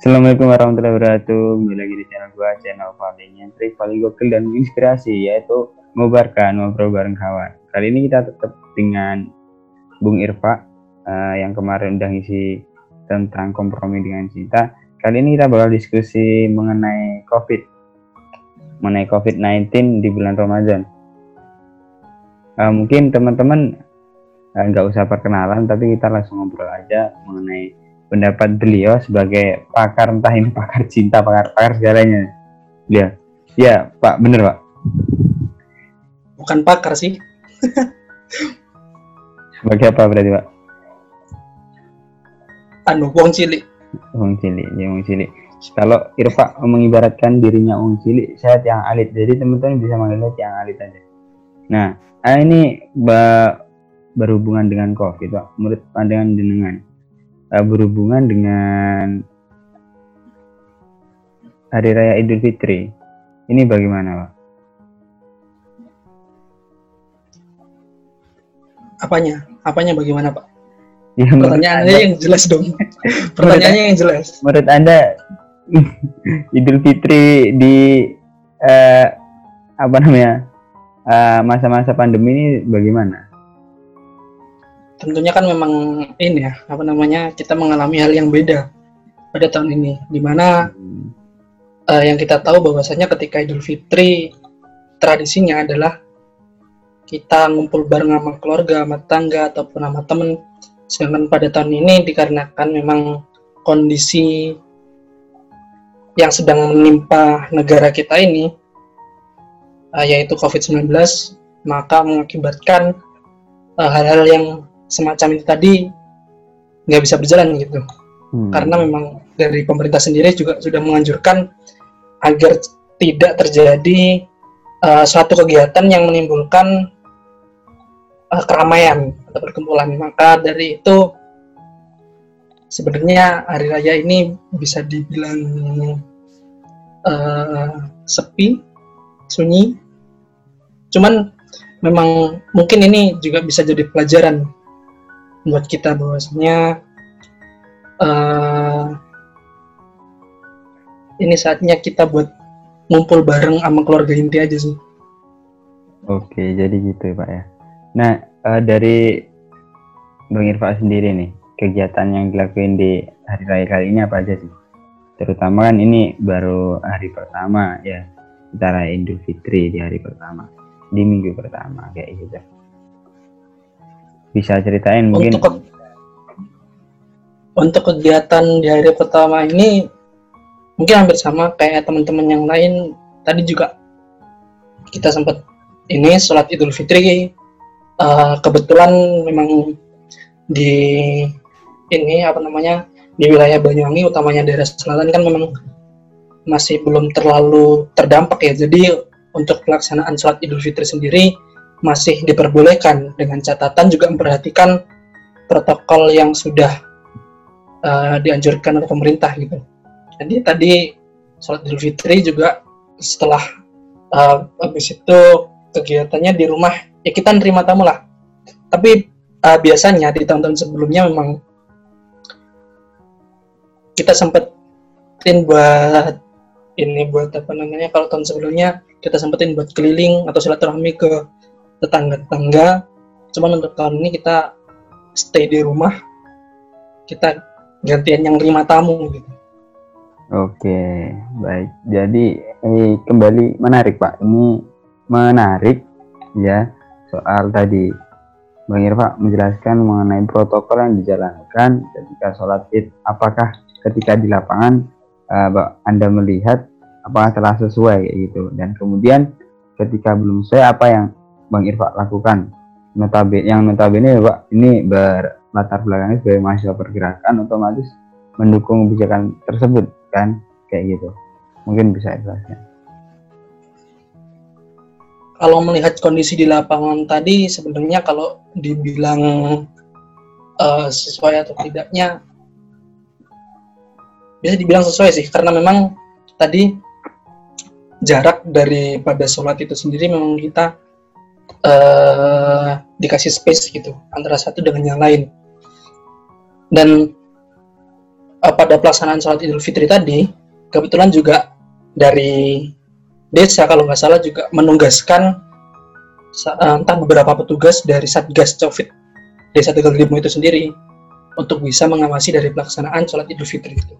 Assalamualaikum warahmatullahi wabarakatuh. Kembali lagi di channel gua, channel paling nyentrik, paling gokil dan inspirasi yaitu ngobarkan ngobrol bareng kawan. Kali ini kita tetap dengan Bung Irfa uh, yang kemarin udah ngisi tentang kompromi dengan cinta. Kali ini kita bakal diskusi mengenai COVID, mengenai COVID-19 di bulan Ramadan. Uh, mungkin teman-teman eh, nggak -teman, uh, usah perkenalan, tapi kita langsung ngobrol aja mengenai pendapat beliau sebagai pakar entah ini pakar cinta pakar pakar segalanya. Ya ya pak bener pak. Bukan pakar sih. Sebagai apa berarti pak? Anu wong cilik. Wong cilik ya wong cilik. Kalau Irfa mengibaratkan dirinya wong cilik saya yang alit. Jadi teman-teman bisa manggilnya yang alit aja. Nah ini berhubungan dengan covid pak. Menurut pandangan jenengan uh, berhubungan dengan Hari Raya Idul Fitri. Ini bagaimana, Pak? Apanya? Apanya bagaimana, Pak? Ya, Pertanyaannya yang jelas dong. Pertanyaannya yang jelas. Menurut Anda Idul Fitri di uh, apa namanya? Eh, masa-masa uh, pandemi ini bagaimana? Tentunya kan memang ini ya apa namanya kita mengalami hal yang beda pada tahun ini di mana hmm. uh, yang kita tahu bahwasanya ketika Idul Fitri tradisinya adalah kita ngumpul bareng sama keluarga, sama tangga ataupun sama temen. Sedangkan pada tahun ini dikarenakan memang kondisi yang sedang menimpa negara kita ini, uh, yaitu COVID-19, maka mengakibatkan eh, hal-hal uh, yang semacam itu tadi nggak bisa berjalan gitu. Hmm. karena memang dari pemerintah sendiri juga sudah menganjurkan agar tidak terjadi uh, suatu kegiatan yang menimbulkan uh, keramaian atau perkumpulan. Maka dari itu sebenarnya hari raya ini bisa dibilang uh, sepi sunyi. Cuman memang mungkin ini juga bisa jadi pelajaran buat kita bahwasanya uh, ini saatnya kita buat ngumpul bareng sama keluarga inti aja sih. Oke, jadi gitu ya Pak ya. Nah, uh, dari Bang Irfa sendiri nih, kegiatan yang dilakuin di hari raya kali ini apa aja sih? Terutama kan ini baru hari pertama ya, kita Idul Fitri di hari pertama, di minggu pertama kayak gitu bisa ceritain mungkin. Untuk, ke, untuk kegiatan di hari pertama ini mungkin hampir sama kayak teman-teman yang lain. Tadi juga kita sempat ini sholat idul fitri. Uh, kebetulan memang di ini apa namanya di wilayah Banyuwangi utamanya daerah selatan kan memang masih belum terlalu terdampak ya. Jadi untuk pelaksanaan sholat idul fitri sendiri masih diperbolehkan dengan catatan juga memperhatikan protokol yang sudah uh, dianjurkan oleh pemerintah gitu. Jadi tadi sholat Idul Fitri juga setelah uh, habis itu kegiatannya di rumah ya kita nerima tamu lah. Tapi uh, biasanya di tahun-tahun sebelumnya memang kita sempetin buat ini buat apa namanya kalau tahun sebelumnya kita sempetin buat keliling atau silaturahmi ke tetangga-tetangga. Cuman untuk tahun ini kita stay di rumah. Kita gantian yang terima tamu gitu. Oke baik. Jadi eh, kembali menarik pak. Ini menarik ya soal tadi. Bang Irfa menjelaskan mengenai protokol yang dijalankan ketika sholat id. Apakah ketika di lapangan uh, Anda melihat apakah telah sesuai gitu? Dan kemudian ketika belum sesuai apa yang Bang Irfa lakukan. Notabene yang notabene ya Pak ini berlatar belakangnya sebagai mahasiswa pergerakan otomatis mendukung kebijakan tersebut kan? Kayak gitu. Mungkin bisa jelasnya kalau melihat kondisi di lapangan tadi sebenarnya kalau dibilang uh, sesuai atau tidaknya bisa dibilang sesuai sih. Karena memang tadi jarak daripada sholat itu sendiri memang kita uh, dikasih space gitu antara satu dengan yang lain dan uh, pada pelaksanaan sholat Idul Fitri tadi kebetulan juga dari desa kalau nggak salah juga menugaskan uh, entah beberapa petugas dari Satgas Covid Desa Tegal Limo itu sendiri untuk bisa mengawasi dari pelaksanaan sholat Idul Fitri itu.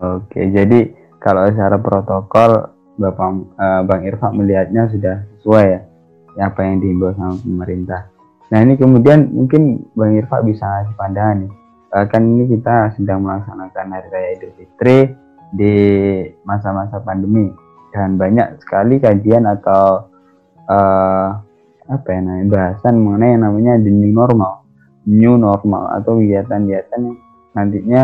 Oke, jadi kalau secara protokol Bapak uh, Bang Irfan melihatnya sudah sesuai ya apa yang dihimbau sama pemerintah. Nah ini kemudian mungkin Bang Irfan bisa ngasih pandangan nih. Uh, kan ini kita sedang melaksanakan Hari Raya Idul Fitri di masa-masa pandemi dan banyak sekali kajian atau uh, apa ya namanya bahasan mengenai yang namanya the new normal, new normal atau kegiatan-kegiatan yang nantinya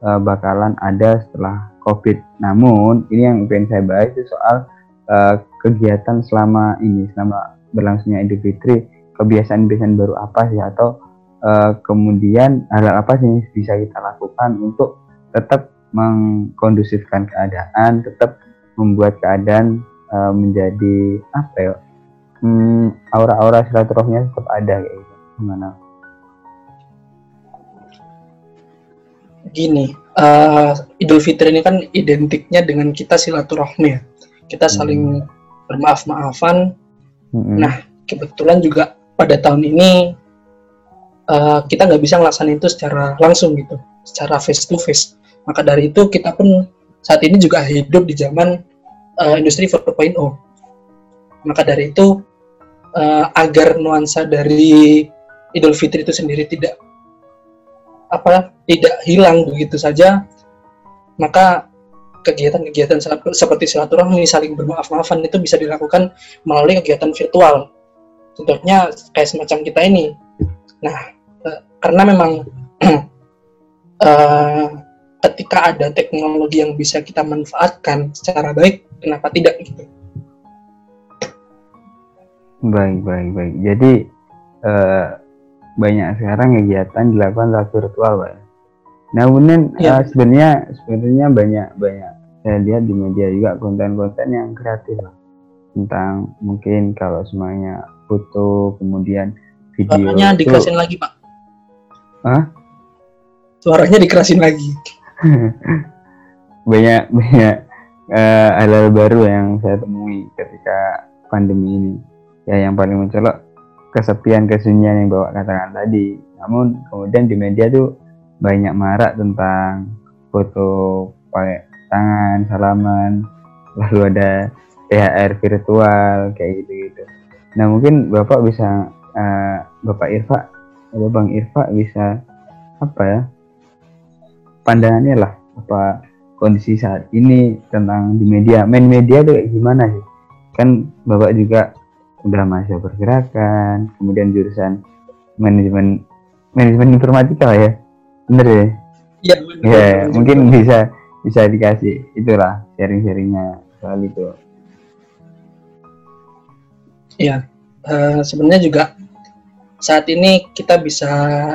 uh, bakalan ada setelah COVID. Namun ini yang ingin saya bahas itu soal uh, kegiatan selama ini, selama berlangsungnya Idul Fitri, kebiasaan-kebiasaan baru apa sih atau uh, kemudian hal apa sih yang bisa kita lakukan untuk tetap mengkondusifkan keadaan, tetap membuat keadaan uh, menjadi apa ya? Hmm, aura-aura silaturahminya tetap ada kayak gitu. Gimana? Gini, uh, Idul Fitri ini kan identiknya dengan kita silaturahmi ya. Kita saling hmm. Bermaaf-maafan. Hmm. Nah, kebetulan juga pada tahun ini uh, kita nggak bisa ngelaksanain itu secara langsung gitu, secara face to face. Maka dari itu kita pun saat ini juga hidup di zaman uh, industri 4.0. Maka dari itu uh, agar nuansa dari Idul Fitri itu sendiri tidak apa tidak hilang begitu saja maka kegiatan-kegiatan seperti silaturahmi saling bermaaf-maafan itu bisa dilakukan melalui kegiatan virtual. Contohnya kayak semacam kita ini. Nah eh, karena memang uh, ketika ada teknologi yang bisa kita manfaatkan secara baik kenapa tidak gitu? Baik baik baik. Jadi uh, banyak sekarang kegiatan dilakukan lewat virtual pak. Nah kemudian ya. uh, sebenarnya sebenarnya banyak banyak saya lihat di media juga konten-konten yang kreatif lah. Tentang mungkin kalau semuanya foto kemudian video suaranya itu... dikerasin lagi pak. Hah? suaranya dikerasin lagi. Banyak banyak uh, hal-hal baru yang saya temui ketika pandemi ini. Ya yang paling mencolok kesepian kesunyian yang bawa katakan tadi. Namun kemudian di media tuh banyak marak tentang foto pakai tangan salaman lalu ada THR virtual kayak gitu gitu nah mungkin bapak bisa uh, bapak Irfa atau bang Irfa bisa apa ya pandangannya lah apa kondisi saat ini tentang di media. Main media tuh kayak gimana sih? Kan bapak juga udah mahasiswa pergerakan kemudian jurusan manajemen manajemen informatika lah ya. Bener ya? Iya ya, ya mungkin bisa bisa dikasih itulah sharing-sharingnya soal itu. Iya uh, sebenarnya juga saat ini kita bisa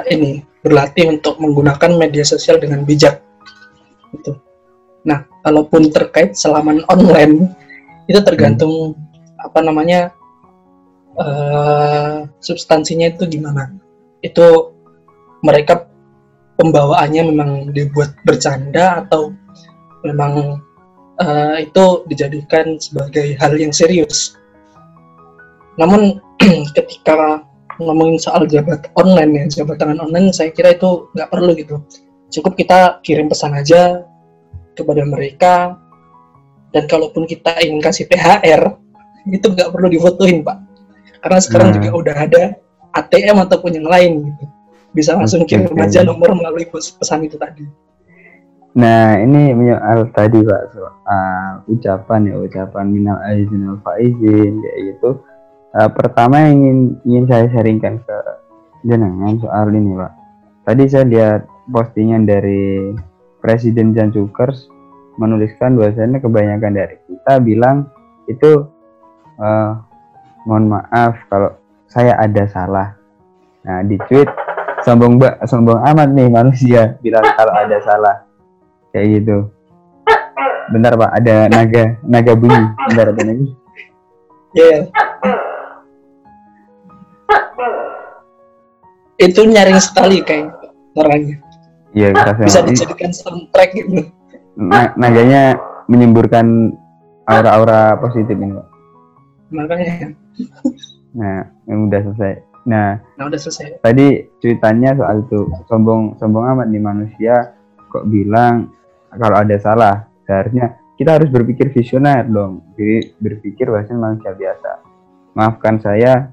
ini berlatih untuk menggunakan media sosial dengan bijak itu nah kalaupun terkait selaman online itu tergantung hmm. apa namanya uh, substansinya itu gimana. Itu mereka pembawaannya memang dibuat bercanda atau memang uh, itu dijadikan sebagai hal yang serius. Namun ketika ngomongin soal jabat online ya jabat tangan online saya kira itu nggak perlu gitu. Cukup kita kirim pesan aja kepada mereka dan kalaupun kita ingin kasih THR itu nggak perlu difotoin pak. Karena sekarang nah. juga udah ada ATM ataupun yang lain gitu. Bisa langsung okay, kirim aja nomor melalui pesan itu tadi nah ini menyoal tadi pak soal uh, ucapan ya ucapan minal aizin al faizin kayak gitu uh, pertama yang ingin ingin saya sharingkan ke jenengan soal ini pak. Tadi saya lihat postingan dari Presiden Jan Cukers menuliskan bahwasanya kebanyakan dari kita bilang itu uh, mohon maaf kalau saya ada salah. Nah di tweet sombong mbak sombong amat nih manusia bilang kalau ada salah kayak gitu bentar pak ada naga naga bunyi bentar ada naga yeah. itu nyaring sekali kayak orangnya Iya, bisa dijadikan soundtrack gitu. Nah, naganya menyemburkan aura-aura positif ini, Pak. Makanya. Nah, yang udah selesai. Nah, nah udah selesai. Tadi ceritanya soal itu sombong sombong amat nih manusia kok bilang kalau ada salah seharusnya kita harus berpikir visioner dong. Jadi berpikir bahasanya manusia biasa. Maafkan saya,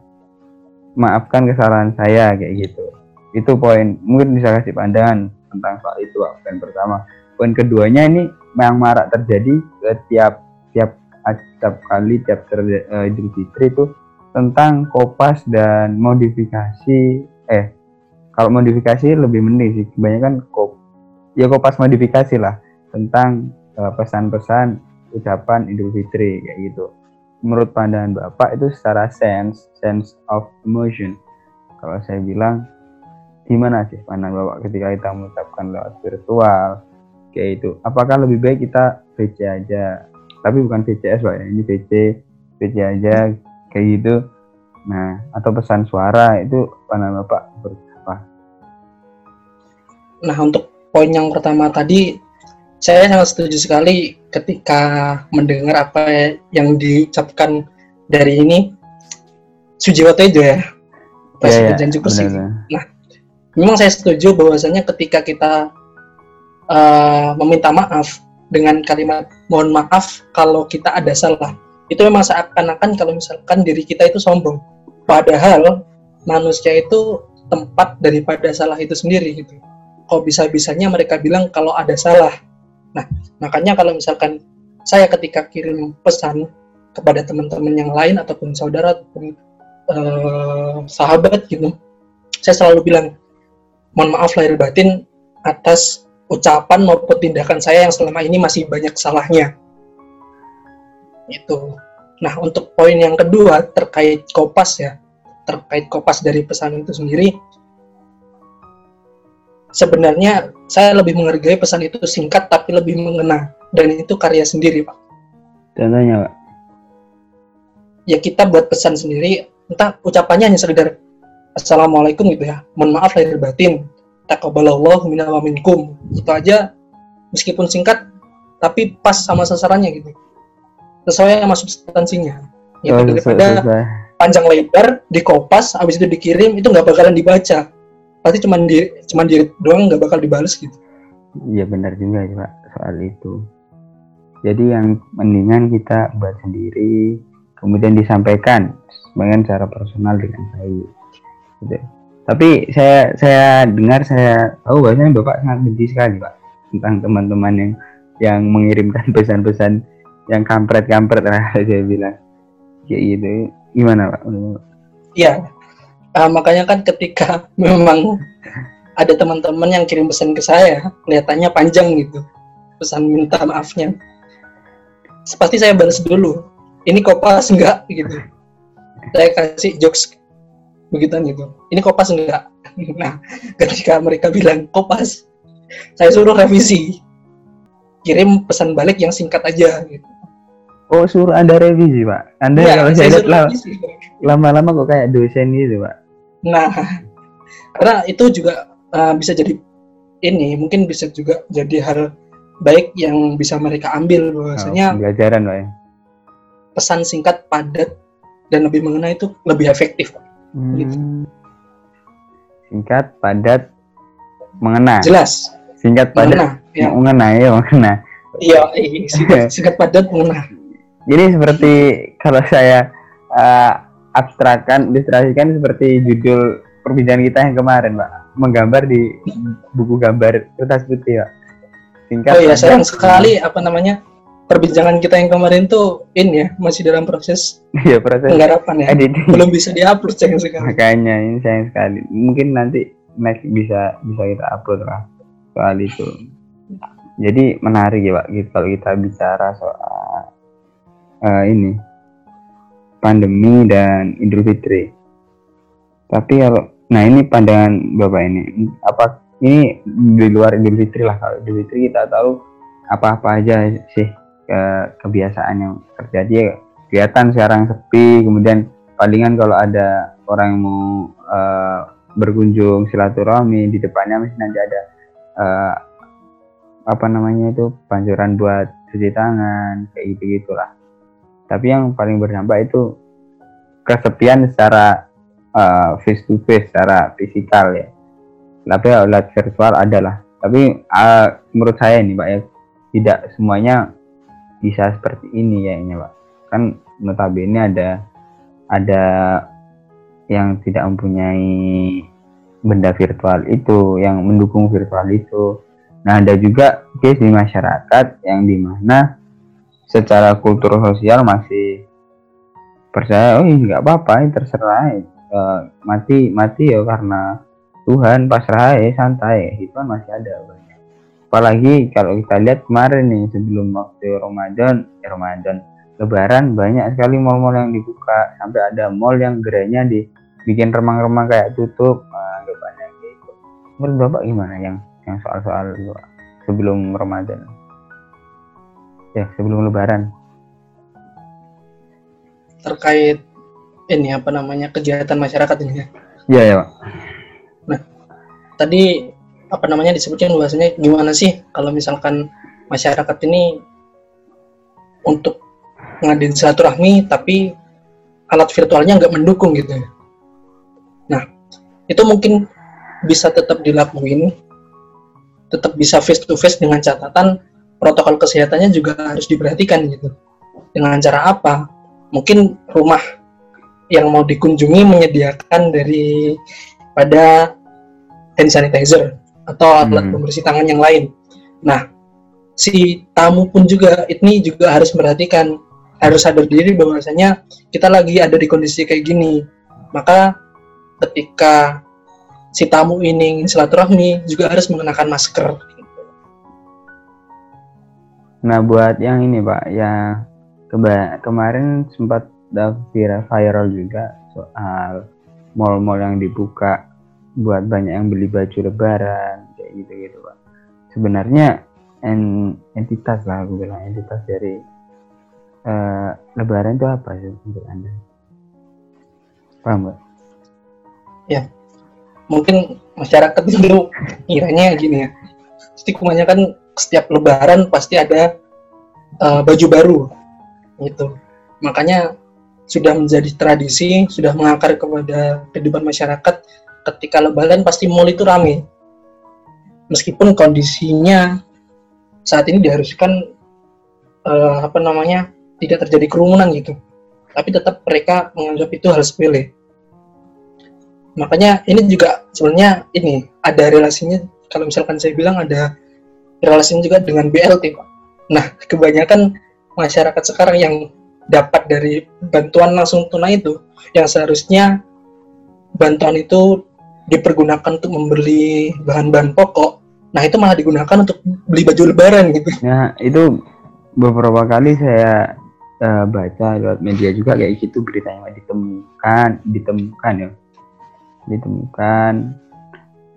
maafkan kesalahan saya kayak gitu. Itu poin. Mungkin bisa kasih pandangan tentang soal itu poin pertama. Poin keduanya ini yang marak terjadi setiap tiap tiap kali tiap uh, Idul Fitri itu tentang kopas dan modifikasi eh kalau modifikasi lebih mending sih kebanyakan kop ya kopas modifikasi lah tentang eh, pesan-pesan ucapan Idul Fitri kayak gitu. Menurut pandangan Bapak itu secara sense sense of emotion. Kalau saya bilang gimana sih pandangan Bapak ketika kita mengucapkan lewat virtual kayak itu? Apakah lebih baik kita VC aja? Tapi bukan VCS Pak ya. Ini VC VC aja kayak gitu. Nah atau pesan suara itu mana bapak berapa nah untuk poin yang pertama tadi saya sangat setuju sekali ketika mendengar apa yang diucapkan dari ini Sujiwoto itu ya yeah, yeah, Janji Kursi. Nah, memang saya setuju bahwasanya ketika kita uh, meminta maaf dengan kalimat mohon maaf kalau kita ada salah, itu memang seakan-akan kalau misalkan diri kita itu sombong. Padahal manusia itu tempat daripada salah itu sendiri gitu. Kok bisa-bisanya mereka bilang kalau ada salah. Nah, makanya kalau misalkan saya ketika kirim pesan kepada teman-teman yang lain ataupun saudara ataupun uh, sahabat gitu, saya selalu bilang mohon maaf lahir batin atas ucapan maupun tindakan saya yang selama ini masih banyak salahnya. Itu. Nah, untuk poin yang kedua terkait kopas ya, terkait kopas dari pesan itu sendiri, sebenarnya saya lebih menghargai pesan itu singkat tapi lebih mengena dan itu karya sendiri, Pak. Contohnya, Pak? Ya kita buat pesan sendiri, entah ucapannya hanya sekedar Assalamualaikum gitu ya, mohon maaf lahir batin, takabalallahu minna wa minkum. Itu aja meskipun singkat tapi pas sama sasarannya gitu sesuai yang masuk substansinya ya oh, daripada sesuai. panjang lebar dikopas habis itu dikirim itu nggak bakalan dibaca pasti cuma di cuma di doang nggak bakal dibalas gitu. Iya benar juga ya pak soal itu. Jadi yang mendingan kita buat sendiri kemudian disampaikan dengan cara personal dengan baik gitu. tapi saya saya dengar saya tahu bahwasanya bapak sangat benci sekali pak tentang teman-teman yang yang mengirimkan pesan-pesan yang kampret-kampret lah saya bilang. Kayak gitu. Gimana pak? Iya uh, makanya kan ketika memang ada teman-teman yang kirim pesan ke saya kelihatannya panjang gitu pesan minta maafnya. Pasti saya balas dulu ini kopas enggak gitu. Saya kasih jokes begitu gitu. Ini kopas enggak nah ketika mereka bilang kopas saya suruh revisi. Kirim pesan balik yang singkat aja gitu. Oh suruh anda revisi pak. Anda ya, kalau saya lihat lama-lama kok kayak dosen gitu pak. Nah karena itu juga uh, bisa jadi ini mungkin bisa juga jadi hal baik yang bisa mereka ambil bahwasanya oh, pelajaran pak ya. Pesan singkat padat dan lebih mengena itu lebih efektif. Hmm. Gitu. Singkat padat mengena. Jelas. Singkat padat mengena, ya. mengena ya mengena. Iya, singkat, singkat padat mengena jadi seperti kalau saya uh, abstrakkan, ilustrasikan seperti judul perbincangan kita yang kemarin, Pak. Menggambar di buku gambar kertas putih, Pak. Singkat. Oh iya, sayang sekali apa namanya? Perbincangan kita yang kemarin tuh ini ya, masih dalam proses Iya, proses penggarapan ya. Editing. Belum bisa diupload sayang sekali. Makanya ini sayang sekali. Mungkin nanti next bisa bisa kita upload lah soal itu. Jadi menarik ya Pak, gitu, kalau kita bicara soal uh, ini pandemi dan Idul Fitri. Tapi kalau nah ini pandangan Bapak ini. Apa ini di luar Idul Fitri lah. Kalau Idul Fitri kita tahu apa-apa aja sih ke kebiasaan yang terjadi. Ya kelihatan sekarang sepi kemudian palingan kalau ada orang yang mau uh, berkunjung silaturahmi di depannya masih nanti ada uh, apa namanya itu pancuran buat cuci tangan kayak gitu gitulah tapi yang paling berdampak itu kesepian secara uh, face to face secara fisikal ya. Tapi alat virtual adalah. Tapi uh, menurut saya ini pak ya tidak semuanya bisa seperti ini ya ini pak. Kan notabene ada ada yang tidak mempunyai benda virtual itu yang mendukung virtual itu. Nah ada juga case di masyarakat yang di mana secara kultur sosial masih percaya oh nggak apa-apa terserah uh, mati mati ya karena Tuhan pasrah ya santai itu kan masih ada banyak. Apalagi kalau kita lihat kemarin nih sebelum waktu Ramadan eh, Ramadan Lebaran banyak sekali mall-mall yang dibuka. Sampai ada mall yang gerainya dibikin remang-remang kayak tutup. Nah, banyak gitu. Menurut bapak gimana yang yang soal-soal sebelum Ramadan ya sebelum Lebaran. Terkait ini apa namanya kejahatan masyarakat ini ya? Iya ya pak. Tadi apa namanya disebutkan bahasanya gimana sih kalau misalkan masyarakat ini untuk ngadain silaturahmi tapi alat virtualnya nggak mendukung gitu ya. Nah, itu mungkin bisa tetap dilakuin, tetap bisa face to face dengan catatan protokol kesehatannya juga harus diperhatikan gitu. Dengan cara apa? Mungkin rumah yang mau dikunjungi menyediakan dari pada hand sanitizer atau alat hmm. pembersih tangan yang lain. Nah, si tamu pun juga ini juga harus memperhatikan, harus sadar diri bahwasanya kita lagi ada di kondisi kayak gini. Maka ketika si tamu ini silaturahmi juga harus mengenakan masker. Nah, buat yang ini Pak, ya keba kemarin sempat viral, viral juga soal mall-mall yang dibuka buat banyak yang beli baju lebaran kayak gitu gitu pak. Sebenarnya en, entitas lah aku bilang entitas dari uh, lebaran itu apa sih untuk anda? Paham mbak ya mungkin masyarakat itu kiranya gini ya. Pasti kebanyakan setiap lebaran pasti ada uh, baju baru gitu makanya sudah menjadi tradisi sudah mengakar kepada kehidupan masyarakat ketika lebaran pasti mall itu rame. Meskipun kondisinya saat ini diharuskan uh, apa namanya tidak terjadi kerumunan gitu, tapi tetap mereka menganggap itu hal sepele. Makanya ini juga sebenarnya ini ada relasinya kalau misalkan saya bilang ada relasinya juga dengan BLT pak. Nah kebanyakan masyarakat sekarang yang dapat dari bantuan langsung tunai itu yang seharusnya bantuan itu dipergunakan untuk membeli bahan-bahan pokok nah itu malah digunakan untuk beli baju lebaran gitu nah itu beberapa kali saya uh, baca lewat media juga kayak gitu beritanya ditemukan ditemukan ya ditemukan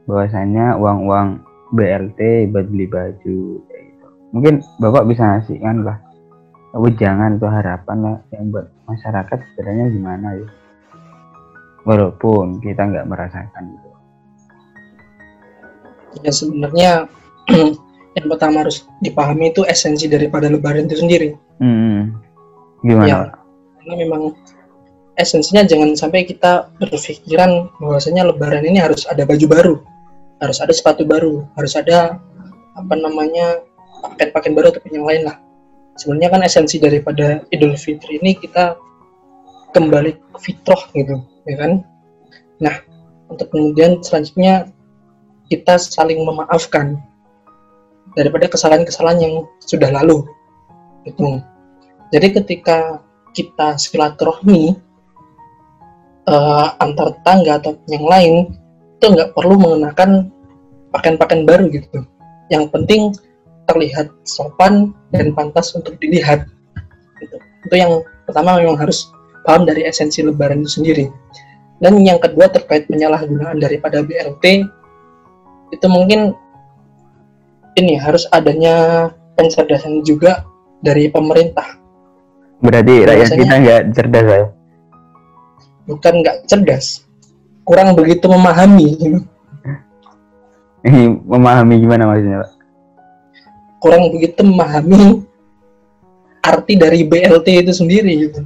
bahwasanya uang-uang BLT buat beli baju kayak gitu mungkin bapak bisa ngasih kan lah jangan tuh harapan lah yang buat masyarakat sebenarnya gimana ya walaupun kita nggak merasakan itu. Ya sebenarnya yang pertama harus dipahami itu esensi daripada Lebaran itu sendiri. Hmm. Gimana? Ya, karena memang esensinya jangan sampai kita berpikiran bahwasanya Lebaran ini harus ada baju baru, harus ada sepatu baru, harus ada apa namanya paket-paket baru atau yang lain lah. Sebenarnya kan esensi daripada Idul Fitri ini kita kembali ke fitrah gitu ya kan nah untuk kemudian selanjutnya kita saling memaafkan daripada kesalahan-kesalahan yang sudah lalu itu jadi ketika kita silaturahmi uh, antar tetangga atau yang lain itu nggak perlu mengenakan pakaian-pakaian baru gitu yang penting terlihat sopan dan pantas untuk dilihat gitu. itu yang pertama memang harus paham dari esensi lebaran itu sendiri. Dan yang kedua terkait penyalahgunaan daripada BLT itu mungkin ini harus adanya pencerdasan juga dari pemerintah. Berarti rakyat kita nggak cerdas ya? Bukan nggak cerdas, kurang begitu memahami. Ini memahami gimana maksudnya, Pak? kurang begitu memahami arti dari BLT itu sendiri gitu.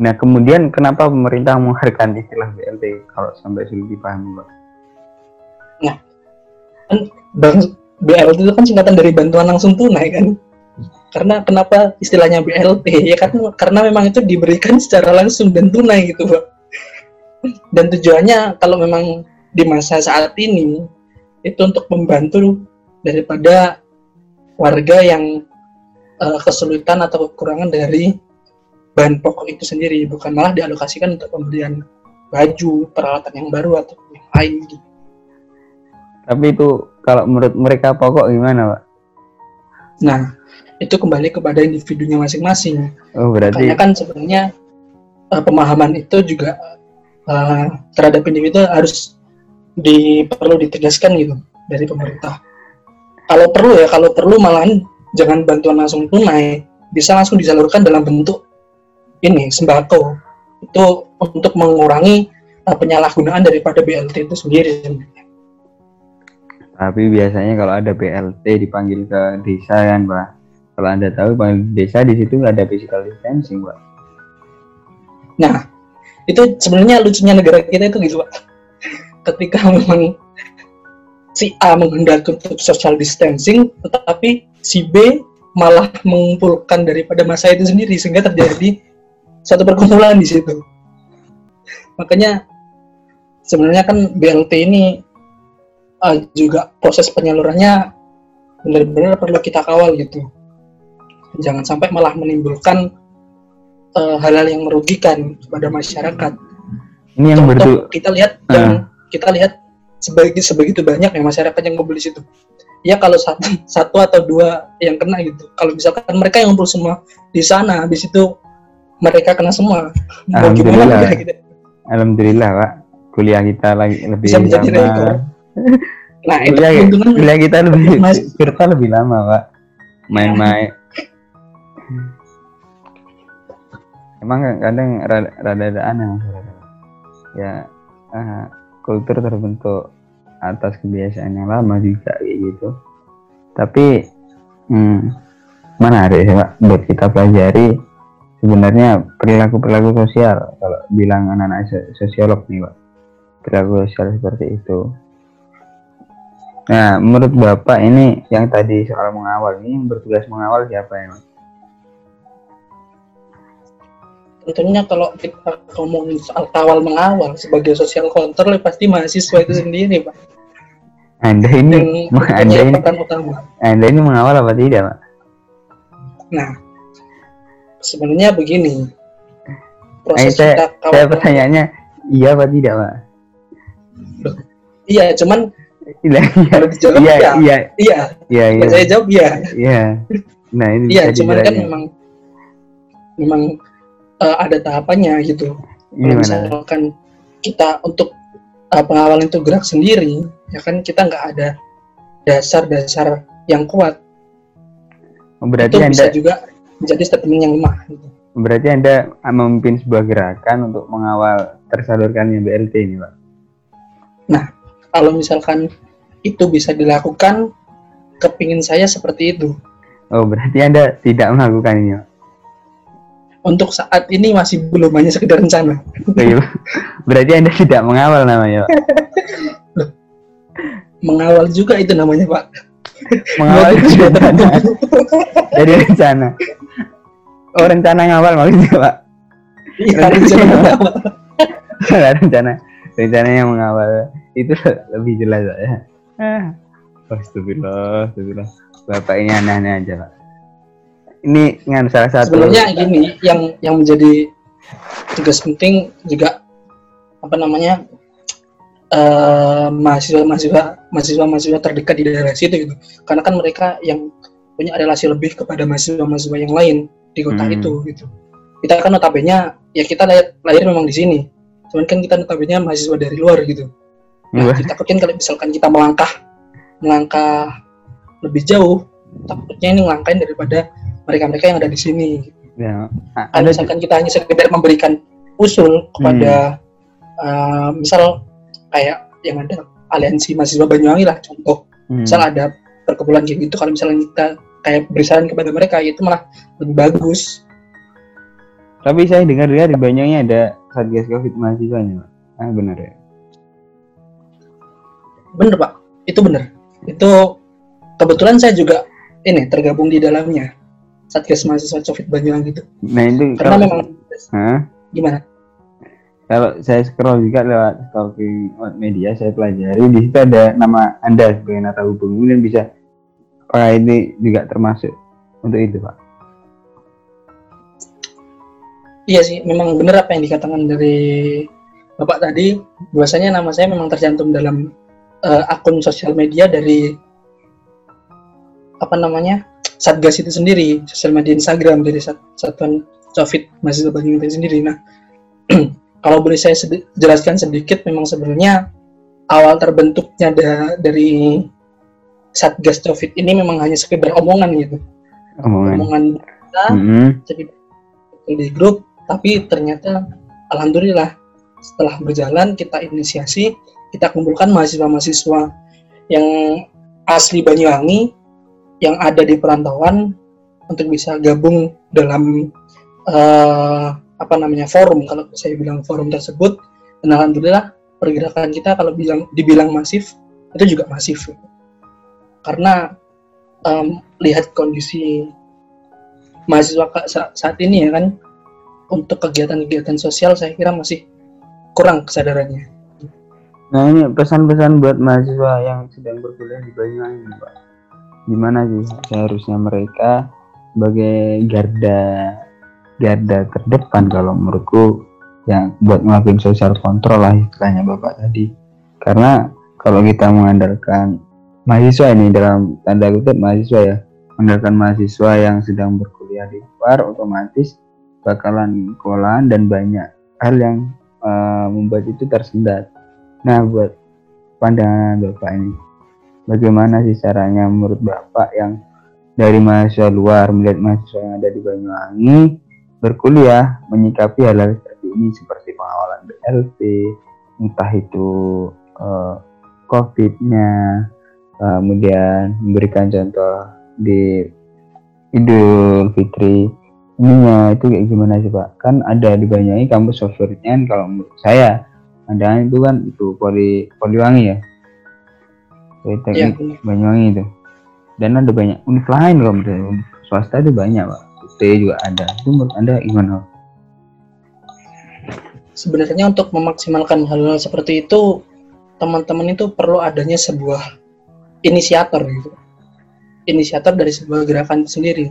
Nah, kemudian kenapa pemerintah mengeluarkan istilah BLT kalau sampai sulit dipahami, Pak? Kan bang- BLT itu kan singkatan dari bantuan langsung tunai kan. Karena kenapa istilahnya BLT? Ya kan karena memang itu diberikan secara langsung dan tunai gitu, Pak. Dan tujuannya kalau memang di masa saat ini itu untuk membantu daripada warga yang eh, kesulitan atau kekurangan dari bahan pokok itu sendiri, bukan malah dialokasikan untuk pembelian baju, peralatan yang baru atau yang lain gitu. Tapi itu kalau menurut mereka pokok gimana, Pak? Nah, itu kembali kepada individunya masing-masing. Oh, berarti Makanya kan sebenarnya eh, pemahaman itu juga eh, terhadap individu harus di, perlu ditegaskan gitu dari pemerintah. Kalau perlu ya, kalau perlu malahan jangan bantuan langsung tunai, bisa langsung disalurkan dalam bentuk ini sembako. Itu untuk mengurangi eh, penyalahgunaan daripada BLT itu sendiri. tapi biasanya kalau ada BLT dipanggil ke desa kan, Pak. Kalau Anda tahu panggil desa di situ nggak ada physical distancing, Pak. Nah, itu sebenarnya lucunya negara kita itu gitu, Pak. Ketika memang si A menghendaki untuk social distancing, tetapi si B malah mengumpulkan daripada masa itu sendiri sehingga terjadi satu perkumpulan di situ. Makanya sebenarnya kan BLT ini uh, juga proses penyalurannya benar-benar perlu kita kawal gitu. Jangan sampai malah menimbulkan uh, hal-hal yang merugikan kepada masyarakat. Ini yang Contoh, bertu kita lihat Ah. yang kita lihat sebagai sebegitu banyak ya masyarakat yang di situ. Ya kalau satu, satu atau dua yang kena gitu. Kalau misalkan mereka yang ngumpul semua di sana, habis itu mereka kena semua. Mau gimana Alhamdulillah. kira-kira? Alhamdulillah, Pak. Kuliah kita lagi lebih Bisa lama. Nah itu Kuliah, keuntungan kuliah kita lebih Mas- virtual lebih lama, Pak. Main-main. Emang kadang rada, rada ada aneh. Ya, ah, kultur terbentuk atas kebiasaan yang lama juga gitu. Tapi hmm, menarik ya Pak buat kita pelajari sebenarnya perilaku-perilaku sosial kalau bilang anak-anak so- sosiolog nih Pak perilaku sosial seperti itu nah menurut Bapak ini yang tadi soal mengawal ini yang bertugas mengawal siapa ya Pak? Tentunya kalau kita ngomongin soal kawal mengawal sebagai social control ya pasti mahasiswa itu sendiri pak Anda ini Anda ini utama. Anda ini mengawal apa tidak Pak? Nah, sebenarnya begini. Eh, Proses saya, kita saya kawal pertanyaannya iya apa tidak Pak? Iya, cuman Iya iya iya. iya Iya, iya Ya, iya saya jawab iya. iya nah ini Iya, cuman kan memang memang eh, ada tahapannya gitu. Kalau misalkan kita untuk eh, pengawalan itu gerak sendiri, ya kan kita nggak ada dasar-dasar yang kuat. Oh, berarti itu Anda bisa juga menjadi statement yang lemah. Gitu. Berarti Anda memimpin sebuah gerakan untuk mengawal tersalurkannya BLT ini, Pak. Kalau misalkan itu bisa dilakukan, kepingin saya seperti itu. Oh, berarti Anda tidak melakukan ini, Pak. Untuk saat ini masih belum hanya sekedar rencana. Iya, berarti Anda tidak mengawal namanya, Pak. Mengawal juga itu namanya Pak. Mengawal itu sudah rencana. Dari rencana. Oh, rencana ngawal maksudnya, Pak. Iya, rencana mengawal. Salah rencana. Rencana yang mengawal. Itu lebih jelas, Pak. Ya. Ah. Astagfirullah, astagfirullah. Bapak ini aneh-aneh aja, Pak. Ini dengan salah satu Sebenarnya gini, yang yang menjadi tugas penting juga apa namanya eh, mahasiswa-mahasiswa mahasiswa-mahasiswa terdekat di daerah situ gitu. Karena kan mereka yang punya relasi lebih kepada mahasiswa-mahasiswa yang lain di kota Hmm. itu gitu. Kita kan notabene ya kita lahir, lahir memang di sini. Cuman kan kita notabene mahasiswa dari luar gitu. Nah, kita takutkan kalau misalkan kita melangkah melangkah lebih jauh, takutnya ini ngelangkain daripada mereka-mereka yang ada di sini. Ya. A- Kalau Anda misalkan kita hanya sekedar memberikan usul kepada Hmm. uh, misal kayak yang ada aliansi mahasiswa Banyuwangi lah contoh Hmm. misal ada perkumpulan kayak gitu kalau misalnya kita kayak beri saran kepada mereka itu malah lebih bagus Tapi saya dengar ya di Banyuwangi ada satgas covid mahasiswanya, Pak. Ah benar ya. bener pak itu bener itu kebetulan saya juga ini tergabung di dalamnya satgas mahasiswa covid Banyuwangi itu Nah itu karena kalau, memang Hah? gimana? Kalau saya scroll juga lewat stalking media saya pelajari. Di situ ada nama anda sebagai nata hubung kemudian bisa apakah ini juga termasuk untuk itu pak. Iya sih, memang benar apa yang dikatakan dari Bapak tadi. Bahwasanya nama saya memang tercantum dalam eh, akun sosial media dari apa namanya Satgas itu sendiri, sosial media Instagram dari Sat- Satuan Covid Mahasiswa Banyuwangi itu sendiri. Nah, kalau boleh saya sedi- jelaskan sedikit, memang sebenarnya awal terbentuknya da- dari Satgas Covid ini memang hanya sekedar omongan gitu, omongan omongan kita Mm-mm. jadi di grup tapi ternyata alhamdulillah setelah berjalan kita inisiasi kita kumpulkan mahasiswa-mahasiswa yang asli Banyuwangi yang ada di perantauan untuk bisa gabung dalam eh, apa namanya forum kalau saya bilang forum tersebut dan alhamdulillah pergerakan kita kalau bilang dibilang masif itu juga masif karena em, lihat kondisi mahasiswa saat ini ya kan untuk kegiatan-kegiatan sosial saya kira masih kurang kesadarannya. Nah ini pesan-pesan buat mahasiswa yang sedang berkuliah di Banyuwangi Pak. Gimana sih seharusnya mereka sebagai garda garda terdepan kalau menurutku yang buat ngelakuin social control lah istilahnya Bapak tadi. Karena kalau kita mengandalkan mahasiswa ini dalam tanda kutip mahasiswa ya, mengandalkan mahasiswa yang sedang berkuliah di luar otomatis bakalan kewalahan dan banyak hal yang eh, membuat itu tersendat. Nah, buat pandangan Bapak ini, bagaimana sih caranya menurut Bapak yang dari mahasiswa luar melihat mahasiswa yang ada di Banyuwangi berkuliah menyikapi hal-hal seperti ini seperti pengawalan BLT, entah itu eh, COVID-nya, eh, kemudian memberikan contoh di Idul Fitri ininya itu kayak gimana sih Pak? Kan ada di Banyuwangi kampus favoritnya kan kalau menurut saya ada itu kan itu Poli Poliwangi ya. Ya, Politeknik Banyuwangi itu. Dan ada banyak univ lain loh menurut swasta itu banyak Pak. UT juga ada. Itu menurut Anda gimana? Sebenarnya untuk memaksimalkan hal-hal seperti itu teman-teman itu perlu adanya sebuah inisiator gitu. Inisiator dari sebuah gerakan itu sendiri.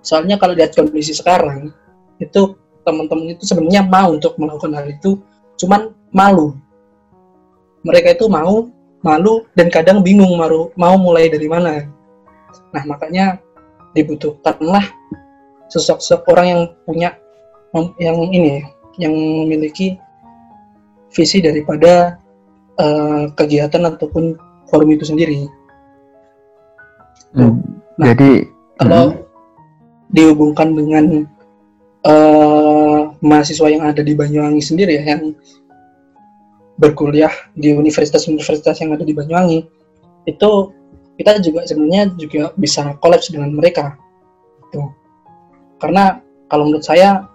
Soalnya kalau lihat kondisi sekarang itu teman-teman itu sebenarnya mau untuk melakukan hal itu, cuman malu. Mereka itu mau, malu dan kadang bingung mau mau mulai dari mana. Nah makanya dibutuhkanlah sosok-sosok orang yang punya yang ini yang memiliki visi daripada eh, kegiatan ataupun forum itu sendiri. Hmm, Nah, Jadi Kalau dihubungkan dengan eh, mahasiswa yang ada di Banyuwangi sendiri ya, yang berkuliah di universitas-universitas yang ada di Banyuwangi, itu kita juga sebenarnya juga bisa kolaps dengan mereka. Tuh. Karena kalau menurut saya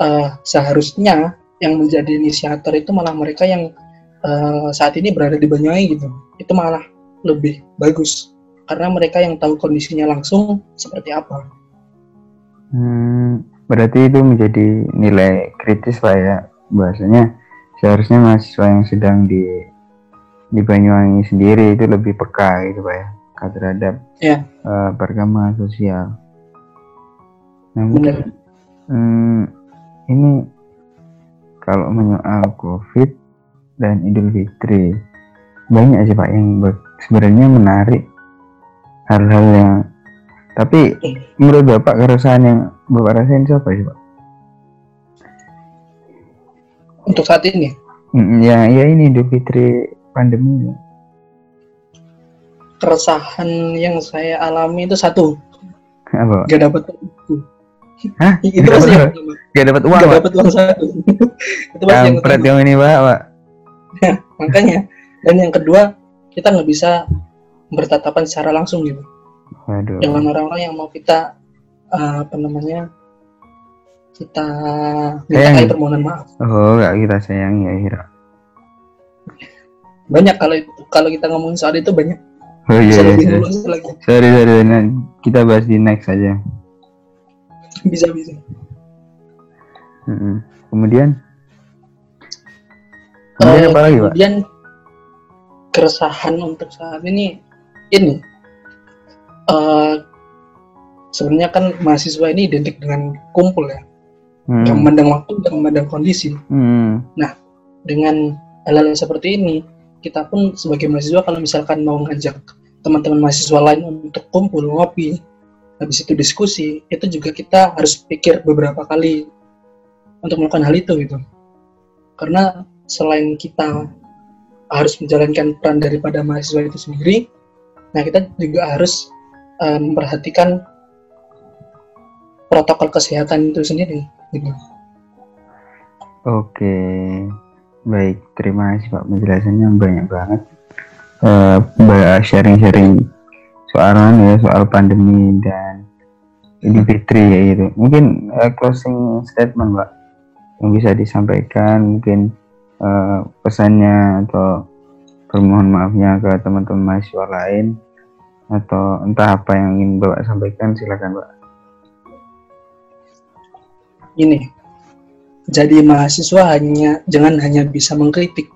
eh, seharusnya yang menjadi inisiator itu malah mereka yang eh, saat ini berada di Banyuwangi gitu. Itu malah lebih bagus karena mereka yang tahu kondisinya langsung seperti apa. Hmm, berarti itu menjadi nilai kritis lah ya bahasanya seharusnya mahasiswa yang sedang di di Banyuwangi sendiri itu lebih peka gitu pak ya terhadap Ya. eh, perkembangan sosial. Nah, Benar. hmm, ini kalau menyoal COVID dan Idul Fitri banyak sih pak yang sebenarnya menarik hal-hal yang tapi menurut bapak keresahan yang bapak rasain siapa sih pak? Untuk saat ini Ya, ya ini Idul Fitri pandemi. keresahan yang saya alami itu satu, Apa? Gak dapat Hah? itu Gak pasti yang pertama. Gak dapat uang, Gak dapat uang satu. itu pasti yang pertama. yang ini, Pak, Pak. Makanya dan yang kedua kita nggak bisa bertatapan secara langsung gitu Waduh. dengan orang-orang yang mau kita uh, apa namanya kita minta permohonan maaf. Oh nggak kita sayang ya Hira. Banyak kalau kalau kita ngomongin soal itu banyak. Oh iya, iya, iya. sorry sorry nah, kita bahas di next aja. Bisa bisa. Mm -hmm. kemudian? Kemudian uh, apa lagi kemudian keresahan untuk saat ini ini. Uh, sebenarnya kan mahasiswa ini identik dengan kumpul ya hmm. yang memandang waktu dan memandang kondisi hmm. nah dengan hal-hal seperti ini kita pun sebagai mahasiswa kalau misalkan mau ngajak teman-teman mahasiswa lain untuk kumpul ngopi habis itu diskusi itu juga kita harus pikir beberapa kali untuk melakukan hal itu gitu karena selain kita harus menjalankan peran daripada mahasiswa itu sendiri, nah kita juga harus uh, memperhatikan protokol kesehatan itu sendiri. Gitu. Oke, baik terima kasih Pak penjelasannya banyak banget. Uh, sharing-sharing soal ya soal pandemi dan Idul Fitri ya gitu. Mungkin uh, closing statement Pak yang bisa disampaikan mungkin uh, pesannya atau permohon maafnya ke teman-teman mahasiswa lain atau entah apa yang ingin Bapak sampaikan silakan Pak. Ini jadi mahasiswa hanya jangan hanya bisa mengkritik,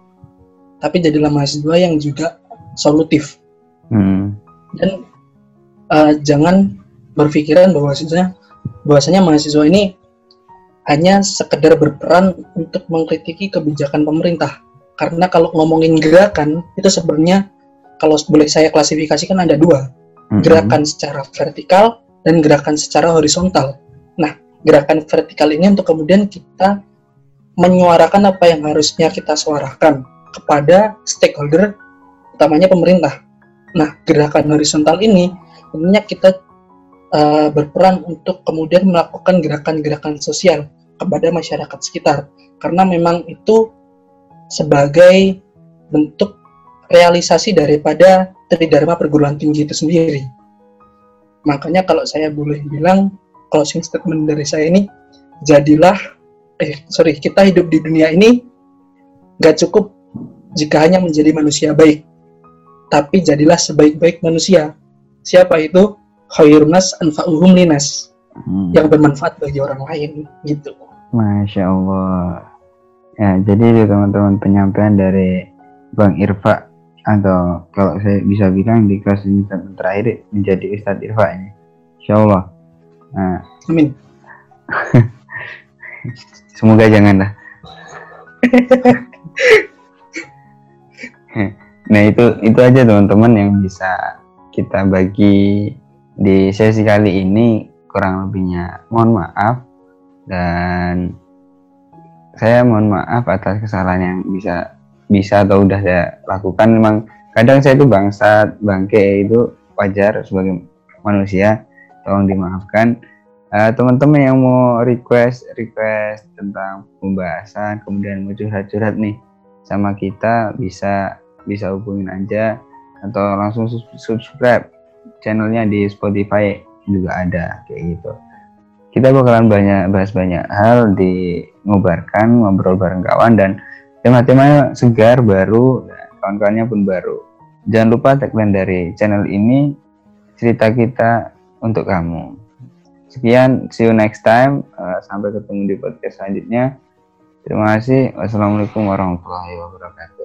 tapi jadilah mahasiswa yang juga solutif. Hmm. Dan uh, jangan berpikiran bahwasanya bahwasanya mahasiswa ini hanya sekedar berperan untuk mengkritiki kebijakan pemerintah. Karena kalau ngomongin gerakan, itu sebenarnya kalau boleh saya klasifikasikan ada dua. Gerakan secara vertikal dan gerakan secara horizontal. Nah, gerakan vertikal ini untuk kemudian kita menyuarakan apa yang harusnya kita suarakan kepada stakeholder, utamanya pemerintah. Nah, gerakan horizontal ini tentunya kita uh, berperan untuk kemudian melakukan gerakan-gerakan sosial kepada masyarakat sekitar karena memang itu sebagai bentuk realisasi daripada Tridharma perguruan tinggi itu sendiri. Makanya kalau saya boleh bilang closing statement dari saya ini jadilah eh sorry kita hidup di dunia ini gak cukup jika hanya menjadi manusia baik tapi jadilah sebaik-baik manusia siapa itu khairunas anfa'uhum linas hmm. yang bermanfaat bagi orang lain gitu Masya Allah. Ya, jadi itu teman-teman penyampaian dari Bang Irfa atau kalau saya bisa bilang di kelas ini terakhir menjadi Ustadz Irfa ini. Insya Allah. Nah, Amin. Semoga jangan lah. nah itu itu aja teman-teman yang bisa kita bagi di sesi kali ini. Kurang lebihnya mohon maaf. Dan saya mohon maaf atas kesalahan yang bisa bisa atau udah saya lakukan. Memang kadang saya itu bangsa bangke itu wajar sebagai manusia tolong dimaafkan. Uh, teman-teman yang mau request request tentang pembahasan kemudian mau curhat-curhat nih sama kita bisa bisa hubungin aja atau langsung subscribe channelnya di Spotify juga ada kayak gitu. Kita bakalan banyak bahas banyak hal di ngobarkan ngobrol bareng kawan dan tema-tema segar baru kawan-kawannya pun baru. Jangan lupa tagline dari channel ini cerita kita untuk kamu. Sekian see you next time. Uh, sampai ketemu di podcast selanjutnya. Terima kasih. Wassalamualaikum warahmatullahi wabarakatuh